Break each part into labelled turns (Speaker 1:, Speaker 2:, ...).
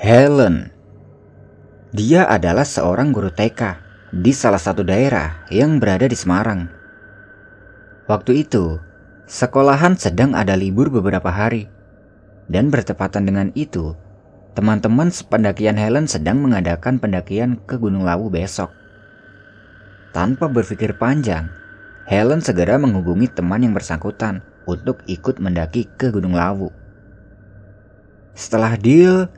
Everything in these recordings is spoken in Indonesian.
Speaker 1: Helen. Dia adalah seorang guru TK di salah satu daerah yang berada di Semarang. Waktu itu, sekolahan sedang ada libur beberapa hari. Dan bertepatan dengan itu, teman-teman sependakian Helen sedang mengadakan pendakian ke Gunung Lawu besok. Tanpa berpikir panjang, Helen segera menghubungi teman yang bersangkutan untuk ikut mendaki ke Gunung Lawu. Setelah deal,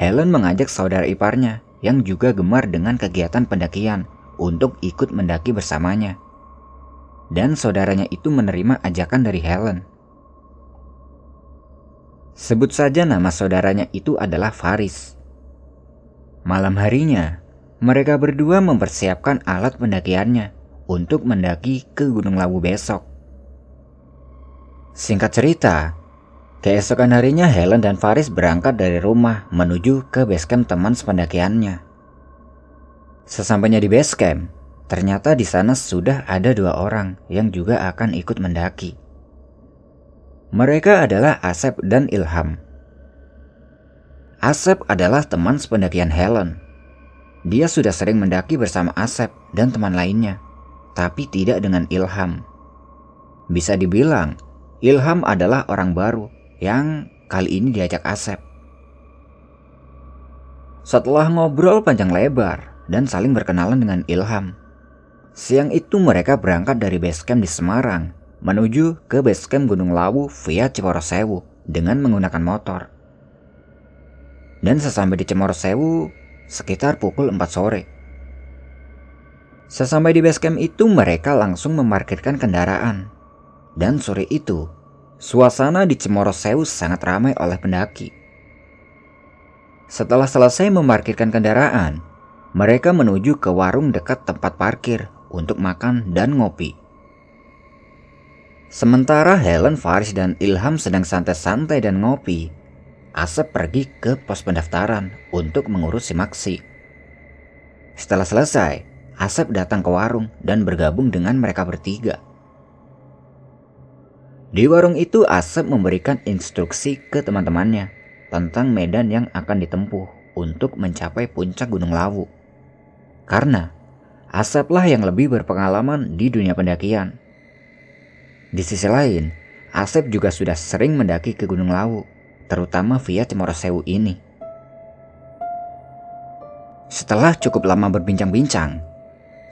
Speaker 1: Helen mengajak saudara iparnya yang juga gemar dengan kegiatan pendakian untuk ikut mendaki bersamanya. Dan saudaranya itu menerima ajakan dari Helen. Sebut saja nama saudaranya itu adalah Faris. Malam harinya, mereka berdua mempersiapkan alat pendakiannya untuk mendaki ke Gunung Lawu besok. Singkat cerita, keesokan harinya Helen dan Faris berangkat dari rumah menuju ke basecamp teman sependakiannya. Sesampainya di basecamp, ternyata di sana sudah ada dua orang yang juga akan ikut mendaki. Mereka adalah Asep dan Ilham. Asep adalah teman sependakian Helen. Dia sudah sering mendaki bersama Asep dan teman lainnya, tapi tidak dengan Ilham. Bisa dibilang, Ilham adalah orang baru yang kali ini diajak Asep. Setelah ngobrol panjang lebar dan saling berkenalan dengan Ilham, siang itu mereka berangkat dari basecamp di Semarang menuju ke basecamp Gunung Lawu via Cemorosewu dengan menggunakan motor. Dan sesampai di Cemorosewu sekitar pukul 4 sore. Sesampai di basecamp itu mereka langsung memarkirkan kendaraan. Dan sore itu, suasana di Cemorosewu sangat ramai oleh pendaki. Setelah selesai memarkirkan kendaraan, mereka menuju ke warung dekat tempat parkir untuk makan dan ngopi. Sementara Helen, Faris, dan Ilham sedang santai-santai dan ngopi, Asep pergi ke pos pendaftaran untuk mengurus simaksi. Setelah selesai, Asep datang ke warung dan bergabung dengan mereka bertiga. Di warung itu Asep memberikan instruksi ke teman-temannya tentang medan yang akan ditempuh untuk mencapai puncak Gunung Lawu. Karena Aseplah yang lebih berpengalaman di dunia pendakian di sisi lain, Asep juga sudah sering mendaki ke Gunung Lawu, terutama via Cemorosewu ini. Setelah cukup lama berbincang-bincang,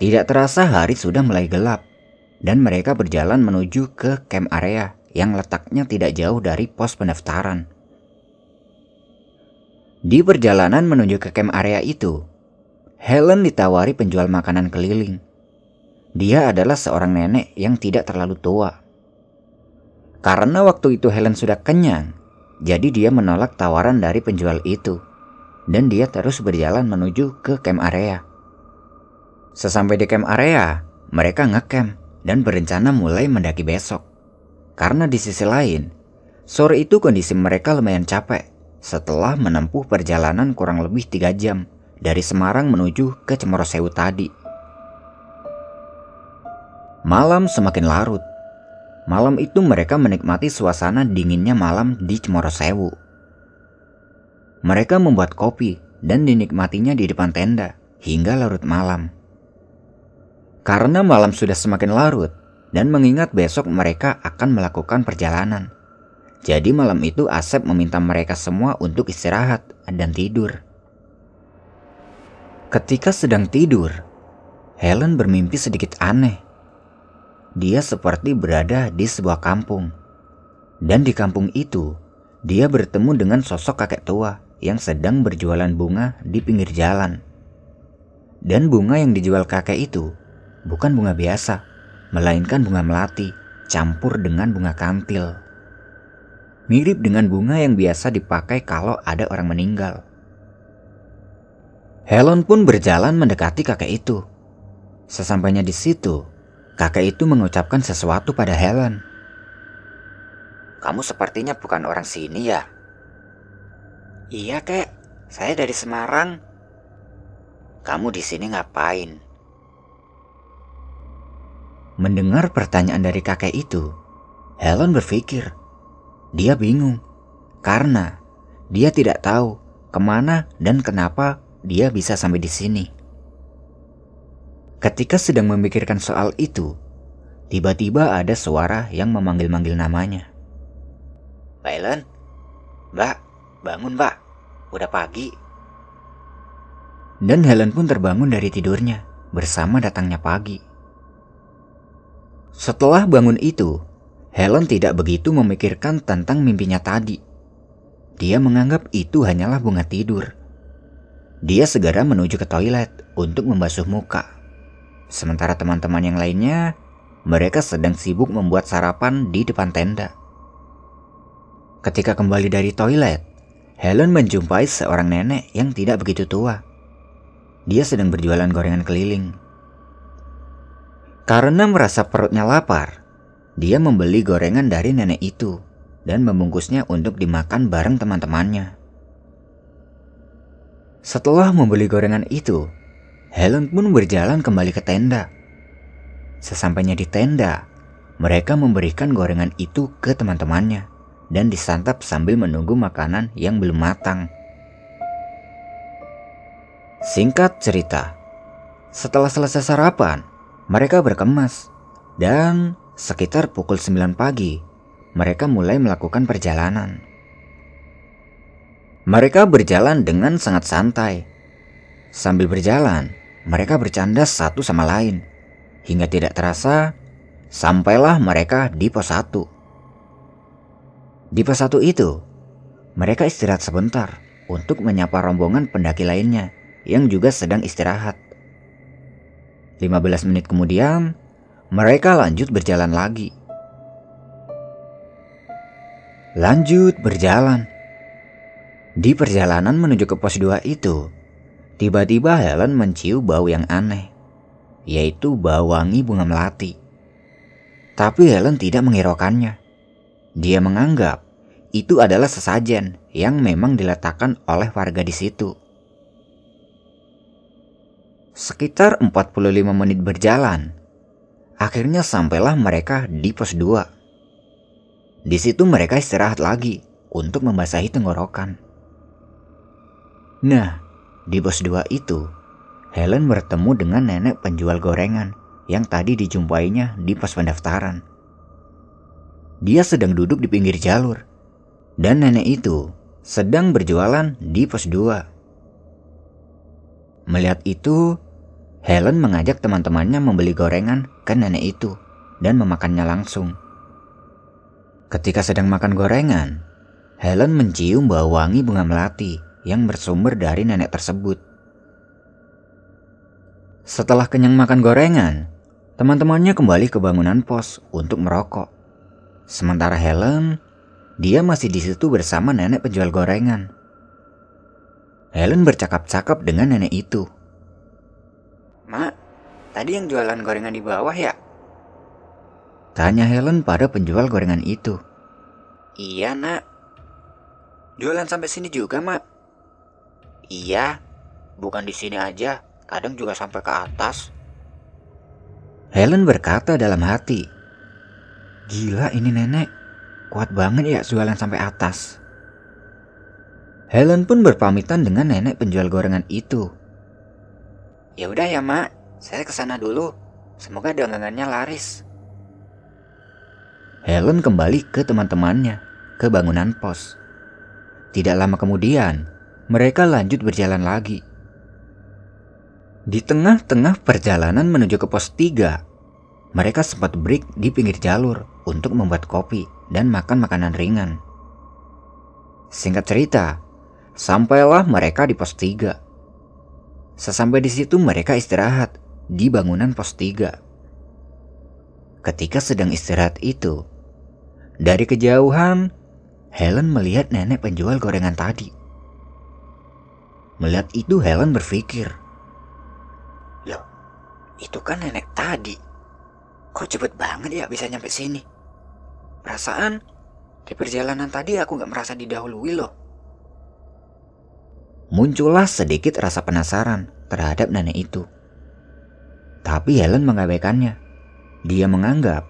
Speaker 1: tidak terasa hari sudah mulai gelap dan mereka berjalan menuju ke camp area yang letaknya tidak jauh dari pos pendaftaran. Di perjalanan menuju ke camp area itu, Helen ditawari penjual makanan keliling. Dia adalah seorang nenek yang tidak terlalu tua karena waktu itu Helen sudah kenyang, jadi dia menolak tawaran dari penjual itu. Dan dia terus berjalan menuju ke camp area. Sesampai di camp area, mereka ngecamp dan berencana mulai mendaki besok. Karena di sisi lain, sore itu kondisi mereka lumayan capek setelah menempuh perjalanan kurang lebih 3 jam dari Semarang menuju ke Cemorosewu tadi. Malam semakin larut Malam itu mereka menikmati suasana dinginnya malam di Cemorosewu. Mereka membuat kopi dan dinikmatinya di depan tenda hingga larut malam. Karena malam sudah semakin larut dan mengingat besok mereka akan melakukan perjalanan. Jadi malam itu Asep meminta mereka semua untuk istirahat dan tidur. Ketika sedang tidur, Helen bermimpi sedikit aneh dia seperti berada di sebuah kampung. Dan di kampung itu, dia bertemu dengan sosok kakek tua yang sedang berjualan bunga di pinggir jalan. Dan bunga yang dijual kakek itu bukan bunga biasa, melainkan bunga melati campur dengan bunga kantil. Mirip dengan bunga yang biasa dipakai kalau ada orang meninggal. Helen pun berjalan mendekati kakek itu. Sesampainya di situ, Kakek itu mengucapkan sesuatu pada Helen.
Speaker 2: Kamu sepertinya bukan orang sini ya?
Speaker 3: Iya kek, saya dari Semarang.
Speaker 2: Kamu di sini ngapain?
Speaker 1: Mendengar pertanyaan dari kakek itu, Helen berpikir. Dia bingung karena dia tidak tahu ke mana dan kenapa dia bisa sampai di sini. Ketika sedang memikirkan soal itu, tiba-tiba ada suara yang memanggil-manggil namanya.
Speaker 3: Ellen? Mbak, bangun mbak. Udah pagi.
Speaker 1: Dan Helen pun terbangun dari tidurnya bersama datangnya pagi. Setelah bangun itu, Helen tidak begitu memikirkan tentang mimpinya tadi. Dia menganggap itu hanyalah bunga tidur. Dia segera menuju ke toilet untuk membasuh muka. Sementara teman-teman yang lainnya, mereka sedang sibuk membuat sarapan di depan tenda. Ketika kembali dari toilet, Helen menjumpai seorang nenek yang tidak begitu tua. Dia sedang berjualan gorengan keliling. Karena merasa perutnya lapar, dia membeli gorengan dari nenek itu dan membungkusnya untuk dimakan bareng teman-temannya. Setelah membeli gorengan itu, Helen pun berjalan kembali ke tenda. Sesampainya di tenda, mereka memberikan gorengan itu ke teman-temannya dan disantap sambil menunggu makanan yang belum matang. Singkat cerita, setelah selesai sarapan, mereka berkemas dan sekitar pukul 9 pagi, mereka mulai melakukan perjalanan. Mereka berjalan dengan sangat santai. Sambil berjalan, mereka bercanda satu sama lain. Hingga tidak terasa, sampailah mereka di pos 1. Di pos 1 itu, mereka istirahat sebentar untuk menyapa rombongan pendaki lainnya yang juga sedang istirahat. 15 menit kemudian, mereka lanjut berjalan lagi. Lanjut berjalan. Di perjalanan menuju ke pos 2 itu, Tiba-tiba Helen mencium bau yang aneh, yaitu bau wangi bunga melati. Tapi Helen tidak menghiraukannya. Dia menganggap itu adalah sesajen yang memang diletakkan oleh warga di situ. Sekitar 45 menit berjalan, akhirnya sampailah mereka di pos 2. Di situ mereka istirahat lagi untuk membasahi tenggorokan. Nah, di pos 2 itu, Helen bertemu dengan nenek penjual gorengan yang tadi dijumpainya di pos pendaftaran. Dia sedang duduk di pinggir jalur, dan nenek itu sedang berjualan di pos 2. Melihat itu, Helen mengajak teman-temannya membeli gorengan ke nenek itu dan memakannya langsung. Ketika sedang makan gorengan, Helen mencium bau wangi bunga melati yang bersumber dari nenek tersebut. Setelah kenyang makan gorengan, teman-temannya kembali ke bangunan pos untuk merokok. Sementara Helen, dia masih di situ bersama nenek penjual gorengan. Helen bercakap-cakap dengan nenek itu.
Speaker 3: Mak, tadi yang jualan gorengan di bawah ya?
Speaker 1: Tanya Helen pada penjual gorengan itu.
Speaker 3: Iya nak. Jualan sampai sini juga mak. Iya, bukan di sini aja, kadang juga sampai ke atas.
Speaker 1: Helen berkata dalam hati, Gila ini nenek, kuat banget ya jualan sampai atas. Helen pun berpamitan dengan nenek penjual gorengan itu.
Speaker 3: Ya udah ya mak, saya ke sana dulu. Semoga dagangannya laris.
Speaker 1: Helen kembali ke teman-temannya, ke bangunan pos. Tidak lama kemudian, mereka lanjut berjalan lagi. Di tengah-tengah perjalanan menuju ke pos 3, mereka sempat break di pinggir jalur untuk membuat kopi dan makan makanan ringan. Singkat cerita, sampailah mereka di pos 3. Sesampai di situ mereka istirahat di bangunan pos 3. Ketika sedang istirahat itu, dari kejauhan, Helen melihat nenek penjual gorengan tadi. Melihat itu Helen berpikir.
Speaker 3: Loh, itu kan nenek tadi. Kok cepet banget ya bisa nyampe sini? Perasaan di perjalanan tadi aku gak merasa didahului loh.
Speaker 1: Muncullah sedikit rasa penasaran terhadap nenek itu. Tapi Helen mengabaikannya. Dia menganggap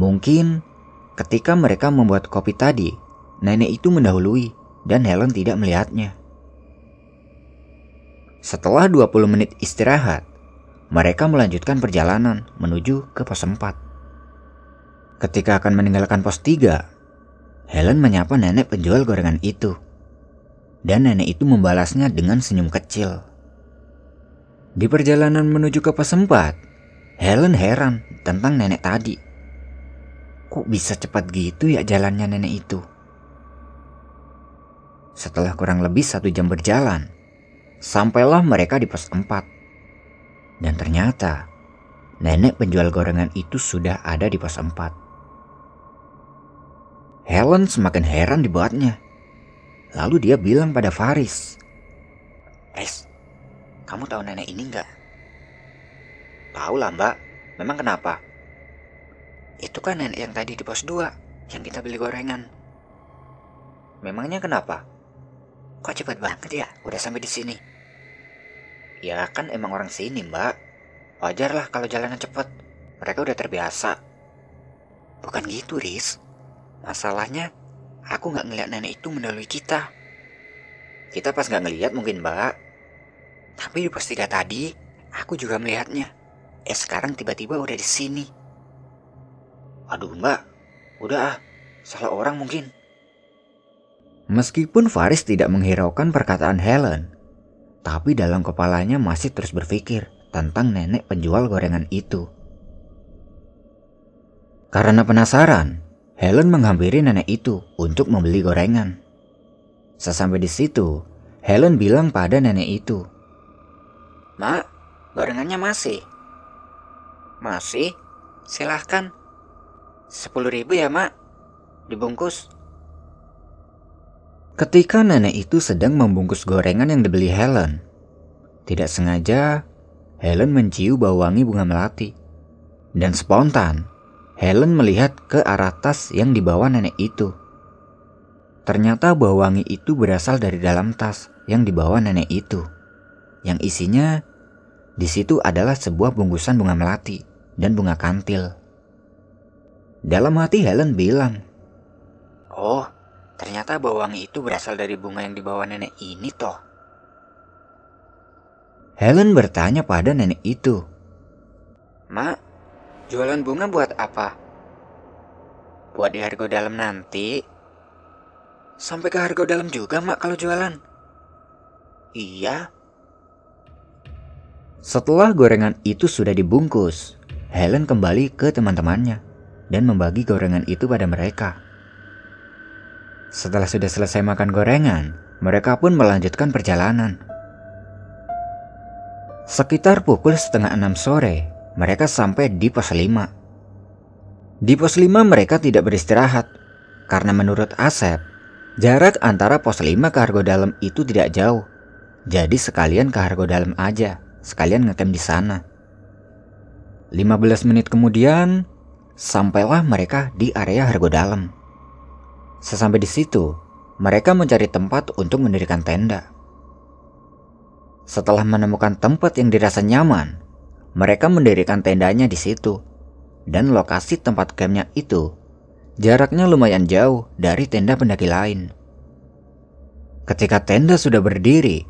Speaker 1: mungkin ketika mereka membuat kopi tadi, nenek itu mendahului dan Helen tidak melihatnya. Setelah 20 menit istirahat, mereka melanjutkan perjalanan menuju ke pos 4. Ketika akan meninggalkan pos 3, Helen menyapa nenek penjual gorengan itu. Dan nenek itu membalasnya dengan senyum kecil. Di perjalanan menuju ke 4, Helen heran tentang nenek tadi. Kok bisa cepat gitu ya jalannya nenek itu? Setelah kurang lebih satu jam berjalan, sampailah mereka di pos 4. Dan ternyata, nenek penjual gorengan itu sudah ada di pos 4. Helen semakin heran dibuatnya. Lalu dia bilang pada Faris,
Speaker 3: Faris, kamu tahu nenek ini nggak? Tahu lah mbak, memang kenapa? Itu kan nenek yang tadi di pos 2, yang kita beli gorengan. Memangnya kenapa? Kok cepat banget ya udah sampai di sini? Ya kan emang orang sini mbak. Wajar lah kalau jalanan cepet. Mereka udah terbiasa. Bukan gitu Riz. Masalahnya aku nggak ngeliat nenek itu mendahului kita. Kita pas nggak ngeliat mungkin mbak. Tapi pos tiga tadi aku juga melihatnya. Eh sekarang tiba-tiba udah di sini. Aduh mbak, udah ah, salah orang mungkin.
Speaker 1: Meskipun Faris tidak menghiraukan perkataan Helen, tapi dalam kepalanya masih terus berpikir tentang nenek penjual gorengan itu. Karena penasaran, Helen menghampiri nenek itu untuk membeli gorengan. Sesampai di situ, Helen bilang pada nenek itu,
Speaker 3: Mak, gorengannya masih. Masih? Silahkan. Sepuluh ribu ya mak, dibungkus.
Speaker 1: Ketika nenek itu sedang membungkus gorengan yang dibeli Helen, tidak sengaja Helen mencium bau wangi bunga melati. Dan spontan, Helen melihat ke arah tas yang dibawa nenek itu. Ternyata bau wangi itu berasal dari dalam tas yang dibawa nenek itu. Yang isinya di situ adalah sebuah bungkusan bunga melati dan bunga kantil. Dalam hati Helen bilang,
Speaker 3: Oh, ternyata bau wangi itu berasal dari bunga yang dibawa nenek ini toh.
Speaker 1: Helen bertanya pada nenek itu,
Speaker 3: Mak, jualan bunga buat apa? Buat di harga dalam nanti. Sampai ke harga dalam juga mak kalau jualan. Iya,
Speaker 1: Setelah gorengan itu sudah dibungkus, Helen kembali ke teman-temannya dan membagi gorengan itu pada mereka. Setelah sudah selesai makan gorengan, mereka pun melanjutkan perjalanan. Sekitar pukul setengah enam sore, mereka sampai di pos 5. Di pos 5 mereka tidak beristirahat, karena menurut Asep, jarak antara pos 5 ke Argo Dalam itu tidak jauh. Jadi sekalian ke Argo Dalam aja, sekalian ngecamp di sana. 15 menit kemudian, sampailah mereka di area Argo Dalam. Sesampai di situ, mereka mencari tempat untuk mendirikan tenda. Setelah menemukan tempat yang dirasa nyaman, mereka mendirikan tendanya di situ. Dan lokasi tempat campnya itu jaraknya lumayan jauh dari tenda pendaki lain. Ketika tenda sudah berdiri,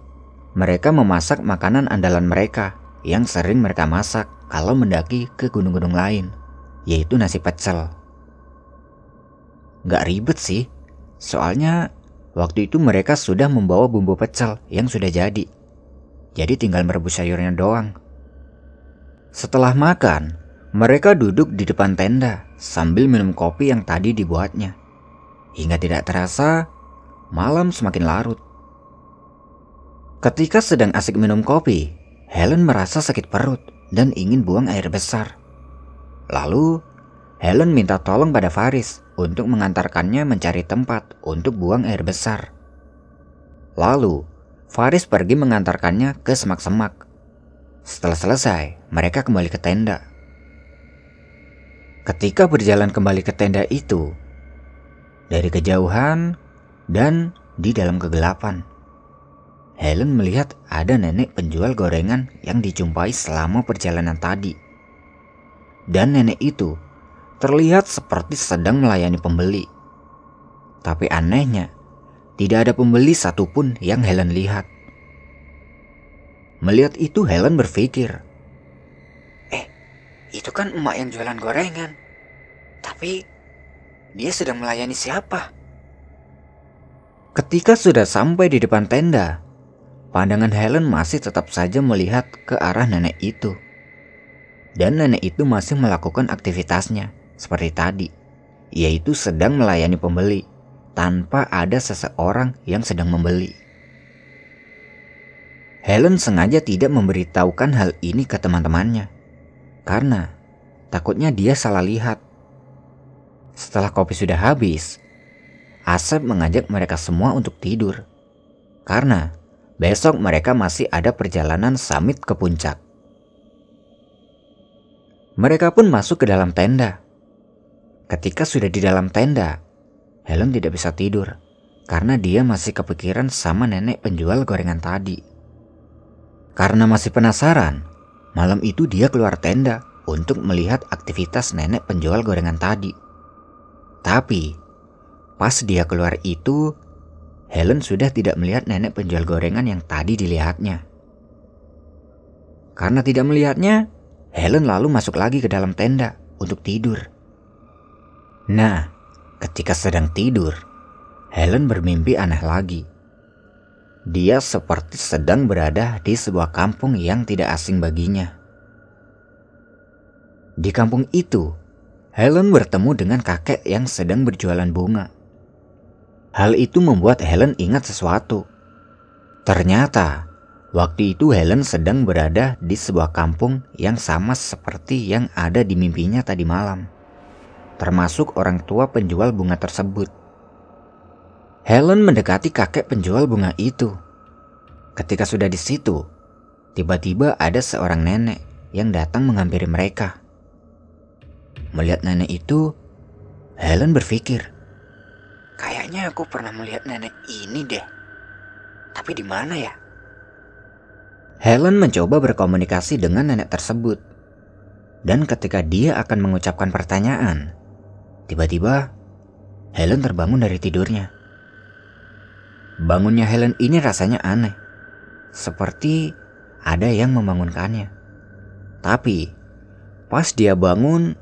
Speaker 1: mereka memasak makanan andalan mereka yang sering mereka masak kalau mendaki ke gunung-gunung lain, yaitu nasi pecel. Gak ribet sih, soalnya waktu itu mereka sudah membawa bumbu pecel yang sudah jadi. Jadi tinggal merebus sayurnya doang. Setelah makan, mereka duduk di depan tenda sambil minum kopi yang tadi dibuatnya. Hingga tidak terasa, malam semakin larut. Ketika sedang asik minum kopi, Helen merasa sakit perut dan ingin buang air besar. Lalu, Helen minta tolong pada Faris untuk mengantarkannya mencari tempat untuk buang air besar. Lalu, Faris pergi mengantarkannya ke semak-semak. Setelah selesai, mereka kembali ke tenda. Ketika berjalan kembali ke tenda itu, dari kejauhan dan di dalam kegelapan, Helen melihat ada nenek penjual gorengan yang dijumpai selama perjalanan tadi. Dan nenek itu terlihat seperti sedang melayani pembeli. Tapi anehnya, tidak ada pembeli satupun yang Helen lihat. Melihat itu Helen berpikir,
Speaker 3: Eh, itu kan emak yang jualan gorengan. Tapi dia sedang melayani siapa?
Speaker 1: Ketika sudah sampai di depan tenda, pandangan Helen masih tetap saja melihat ke arah nenek itu. Dan nenek itu masih melakukan aktivitasnya seperti tadi, yaitu sedang melayani pembeli tanpa ada seseorang yang sedang membeli. Helen sengaja tidak memberitahukan hal ini ke teman-temannya karena takutnya dia salah lihat. Setelah kopi sudah habis, Asep mengajak mereka semua untuk tidur karena besok mereka masih ada perjalanan summit ke puncak. Mereka pun masuk ke dalam tenda. Ketika sudah di dalam tenda, Helen tidak bisa tidur karena dia masih kepikiran sama nenek penjual gorengan tadi. Karena masih penasaran, malam itu dia keluar tenda untuk melihat aktivitas nenek penjual gorengan tadi. Tapi, pas dia keluar itu, Helen sudah tidak melihat nenek penjual gorengan yang tadi dilihatnya. Karena tidak melihatnya, Helen lalu masuk lagi ke dalam tenda untuk tidur. Nah, ketika sedang tidur, Helen bermimpi aneh lagi. Dia seperti sedang berada di sebuah kampung yang tidak asing baginya. Di kampung itu, Helen bertemu dengan kakek yang sedang berjualan bunga. Hal itu membuat Helen ingat sesuatu. Ternyata, waktu itu Helen sedang berada di sebuah kampung yang sama seperti yang ada di mimpinya tadi malam, termasuk orang tua penjual bunga tersebut. Helen mendekati kakek penjual bunga itu. Ketika sudah di situ, tiba-tiba ada seorang nenek yang datang menghampiri mereka. Melihat nenek itu, Helen berpikir,
Speaker 3: Kayaknya aku pernah melihat nenek ini deh. Tapi di mana ya?
Speaker 1: Helen mencoba berkomunikasi dengan nenek tersebut. Dan ketika dia akan mengucapkan pertanyaan, tiba-tiba Helen terbangun dari tidurnya. Bangunnya Helen ini rasanya aneh. Seperti ada yang membangunkannya. Tapi, pas dia bangun,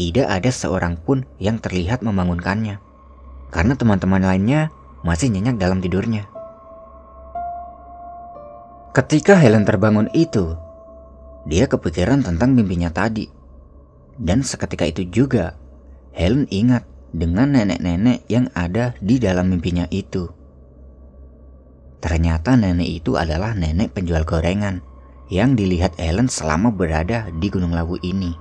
Speaker 1: tidak ada seorang pun yang terlihat membangunkannya. Karena teman-teman lainnya masih nyenyak dalam tidurnya. Ketika Helen terbangun itu, dia kepikiran tentang mimpinya tadi. Dan seketika itu juga, Helen ingat dengan nenek-nenek yang ada di dalam mimpinya itu. Ternyata nenek itu adalah nenek penjual gorengan yang dilihat Helen selama berada di Gunung Lawu ini.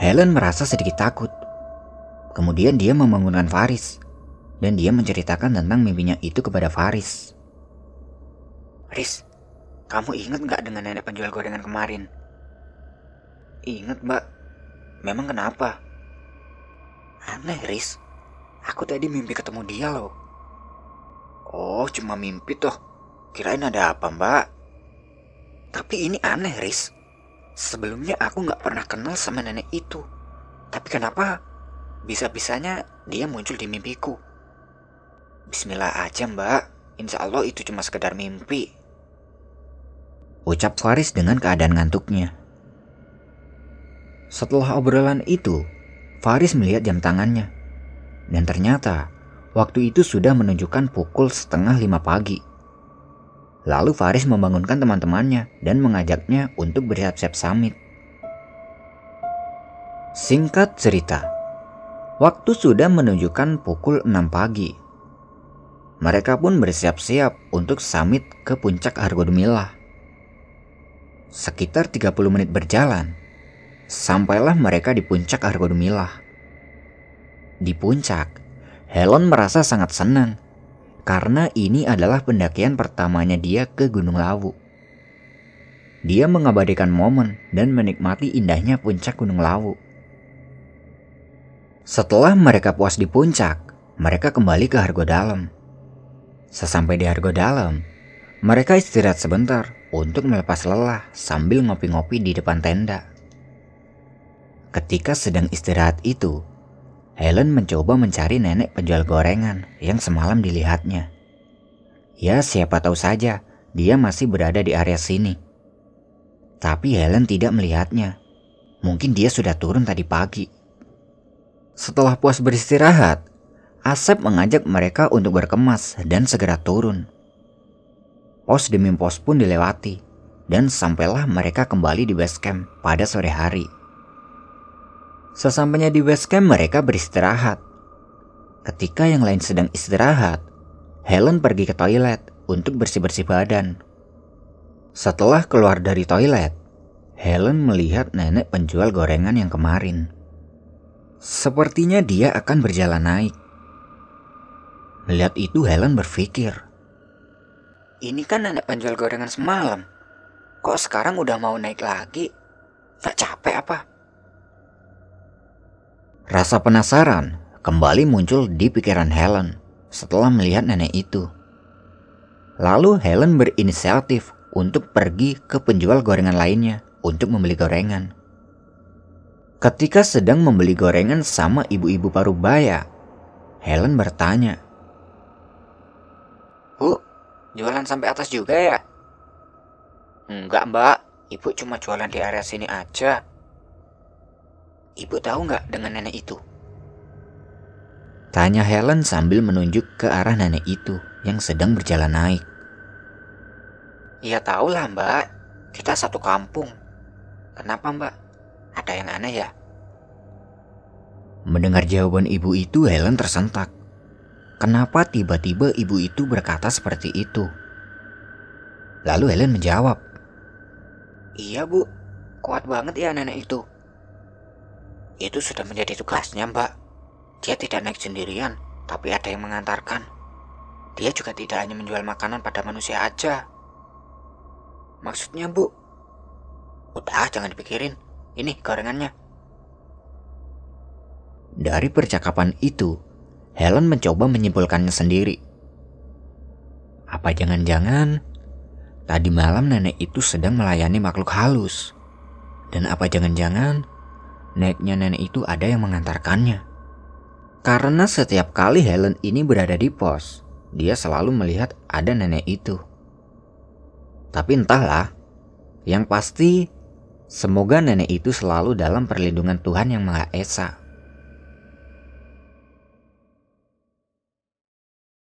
Speaker 1: Helen merasa sedikit takut. Kemudian dia membangunkan Faris dan dia menceritakan tentang mimpinya itu kepada Faris.
Speaker 3: Riz, kamu ingat nggak dengan nenek penjual gorengan kemarin? Ingat mbak. Memang kenapa? Aneh Riz. Aku tadi mimpi ketemu dia loh. Oh, cuma mimpi toh. Kirain ada apa, Mbak? Tapi ini aneh, Riz. Sebelumnya aku nggak pernah kenal sama nenek itu. Tapi kenapa bisa-bisanya dia muncul di mimpiku? Bismillah aja, Mbak. Insya Allah itu cuma sekedar mimpi.
Speaker 1: Ucap Faris dengan keadaan ngantuknya. Setelah obrolan itu, Faris melihat jam tangannya. Dan ternyata Waktu itu sudah menunjukkan pukul setengah lima pagi. Lalu Faris membangunkan teman-temannya dan mengajaknya untuk bersiap-siap summit. Singkat cerita, waktu sudah menunjukkan pukul 6 pagi. Mereka pun bersiap-siap untuk summit ke puncak Argodumilah. Sekitar 30 menit berjalan, sampailah mereka di puncak Argodumilah. Di puncak, Helen merasa sangat senang karena ini adalah pendakian pertamanya dia ke Gunung Lawu. Dia mengabadikan momen dan menikmati indahnya puncak Gunung Lawu. Setelah mereka puas di puncak, mereka kembali ke Hargo Dalam. Sesampai di Hargo Dalam, mereka istirahat sebentar untuk melepas lelah sambil ngopi-ngopi di depan tenda. Ketika sedang istirahat itu, Helen mencoba mencari nenek penjual gorengan yang semalam dilihatnya. Ya siapa tahu saja dia masih berada di area sini. Tapi Helen tidak melihatnya. Mungkin dia sudah turun tadi pagi. Setelah puas beristirahat, Asep mengajak mereka untuk berkemas dan segera turun. Pos demi pos pun dilewati, dan sampailah mereka kembali di base camp pada sore hari. Sesampainya di base camp mereka beristirahat. Ketika yang lain sedang istirahat, Helen pergi ke toilet untuk bersih-bersih badan. Setelah keluar dari toilet, Helen melihat nenek penjual gorengan yang kemarin. Sepertinya dia akan berjalan naik. Melihat itu Helen berpikir,
Speaker 3: Ini kan nenek penjual gorengan semalam. Kok sekarang udah mau naik lagi? Gak capek apa?
Speaker 1: Rasa penasaran kembali muncul di pikiran Helen setelah melihat nenek itu. Lalu Helen berinisiatif untuk pergi ke penjual gorengan lainnya untuk membeli gorengan. Ketika sedang membeli gorengan sama ibu-ibu parubaya, Helen bertanya,
Speaker 3: Bu, jualan sampai atas juga ya? Enggak mbak, ibu cuma jualan di area sini aja. Ibu tahu nggak dengan nenek itu?
Speaker 1: Tanya Helen sambil menunjuk ke arah nenek itu yang sedang berjalan naik.
Speaker 3: Iya tahu lah mbak, kita satu kampung. Kenapa mbak? Ada yang aneh ya?
Speaker 1: Mendengar jawaban ibu itu, Helen tersentak. Kenapa tiba-tiba ibu itu berkata seperti itu? Lalu Helen menjawab,
Speaker 3: Iya bu, kuat banget ya nenek itu. Itu sudah menjadi tugasnya mbak. Dia tidak naik sendirian, tapi ada yang mengantarkan. Dia juga tidak hanya menjual makanan pada manusia aja. Maksudnya bu? Udah jangan dipikirin, ini gorengannya.
Speaker 1: Dari percakapan itu, Helen mencoba menyimpulkannya sendiri. Apa jangan-jangan tadi malam nenek itu sedang melayani makhluk halus? Dan apa jangan-jangan neneknya nenek itu ada yang mengantarkannya? Karena setiap kali Helen ini berada di pos, dia selalu melihat ada nenek itu. Tapi entahlah, yang pasti semoga nenek itu selalu dalam perlindungan Tuhan yang Maha Esa.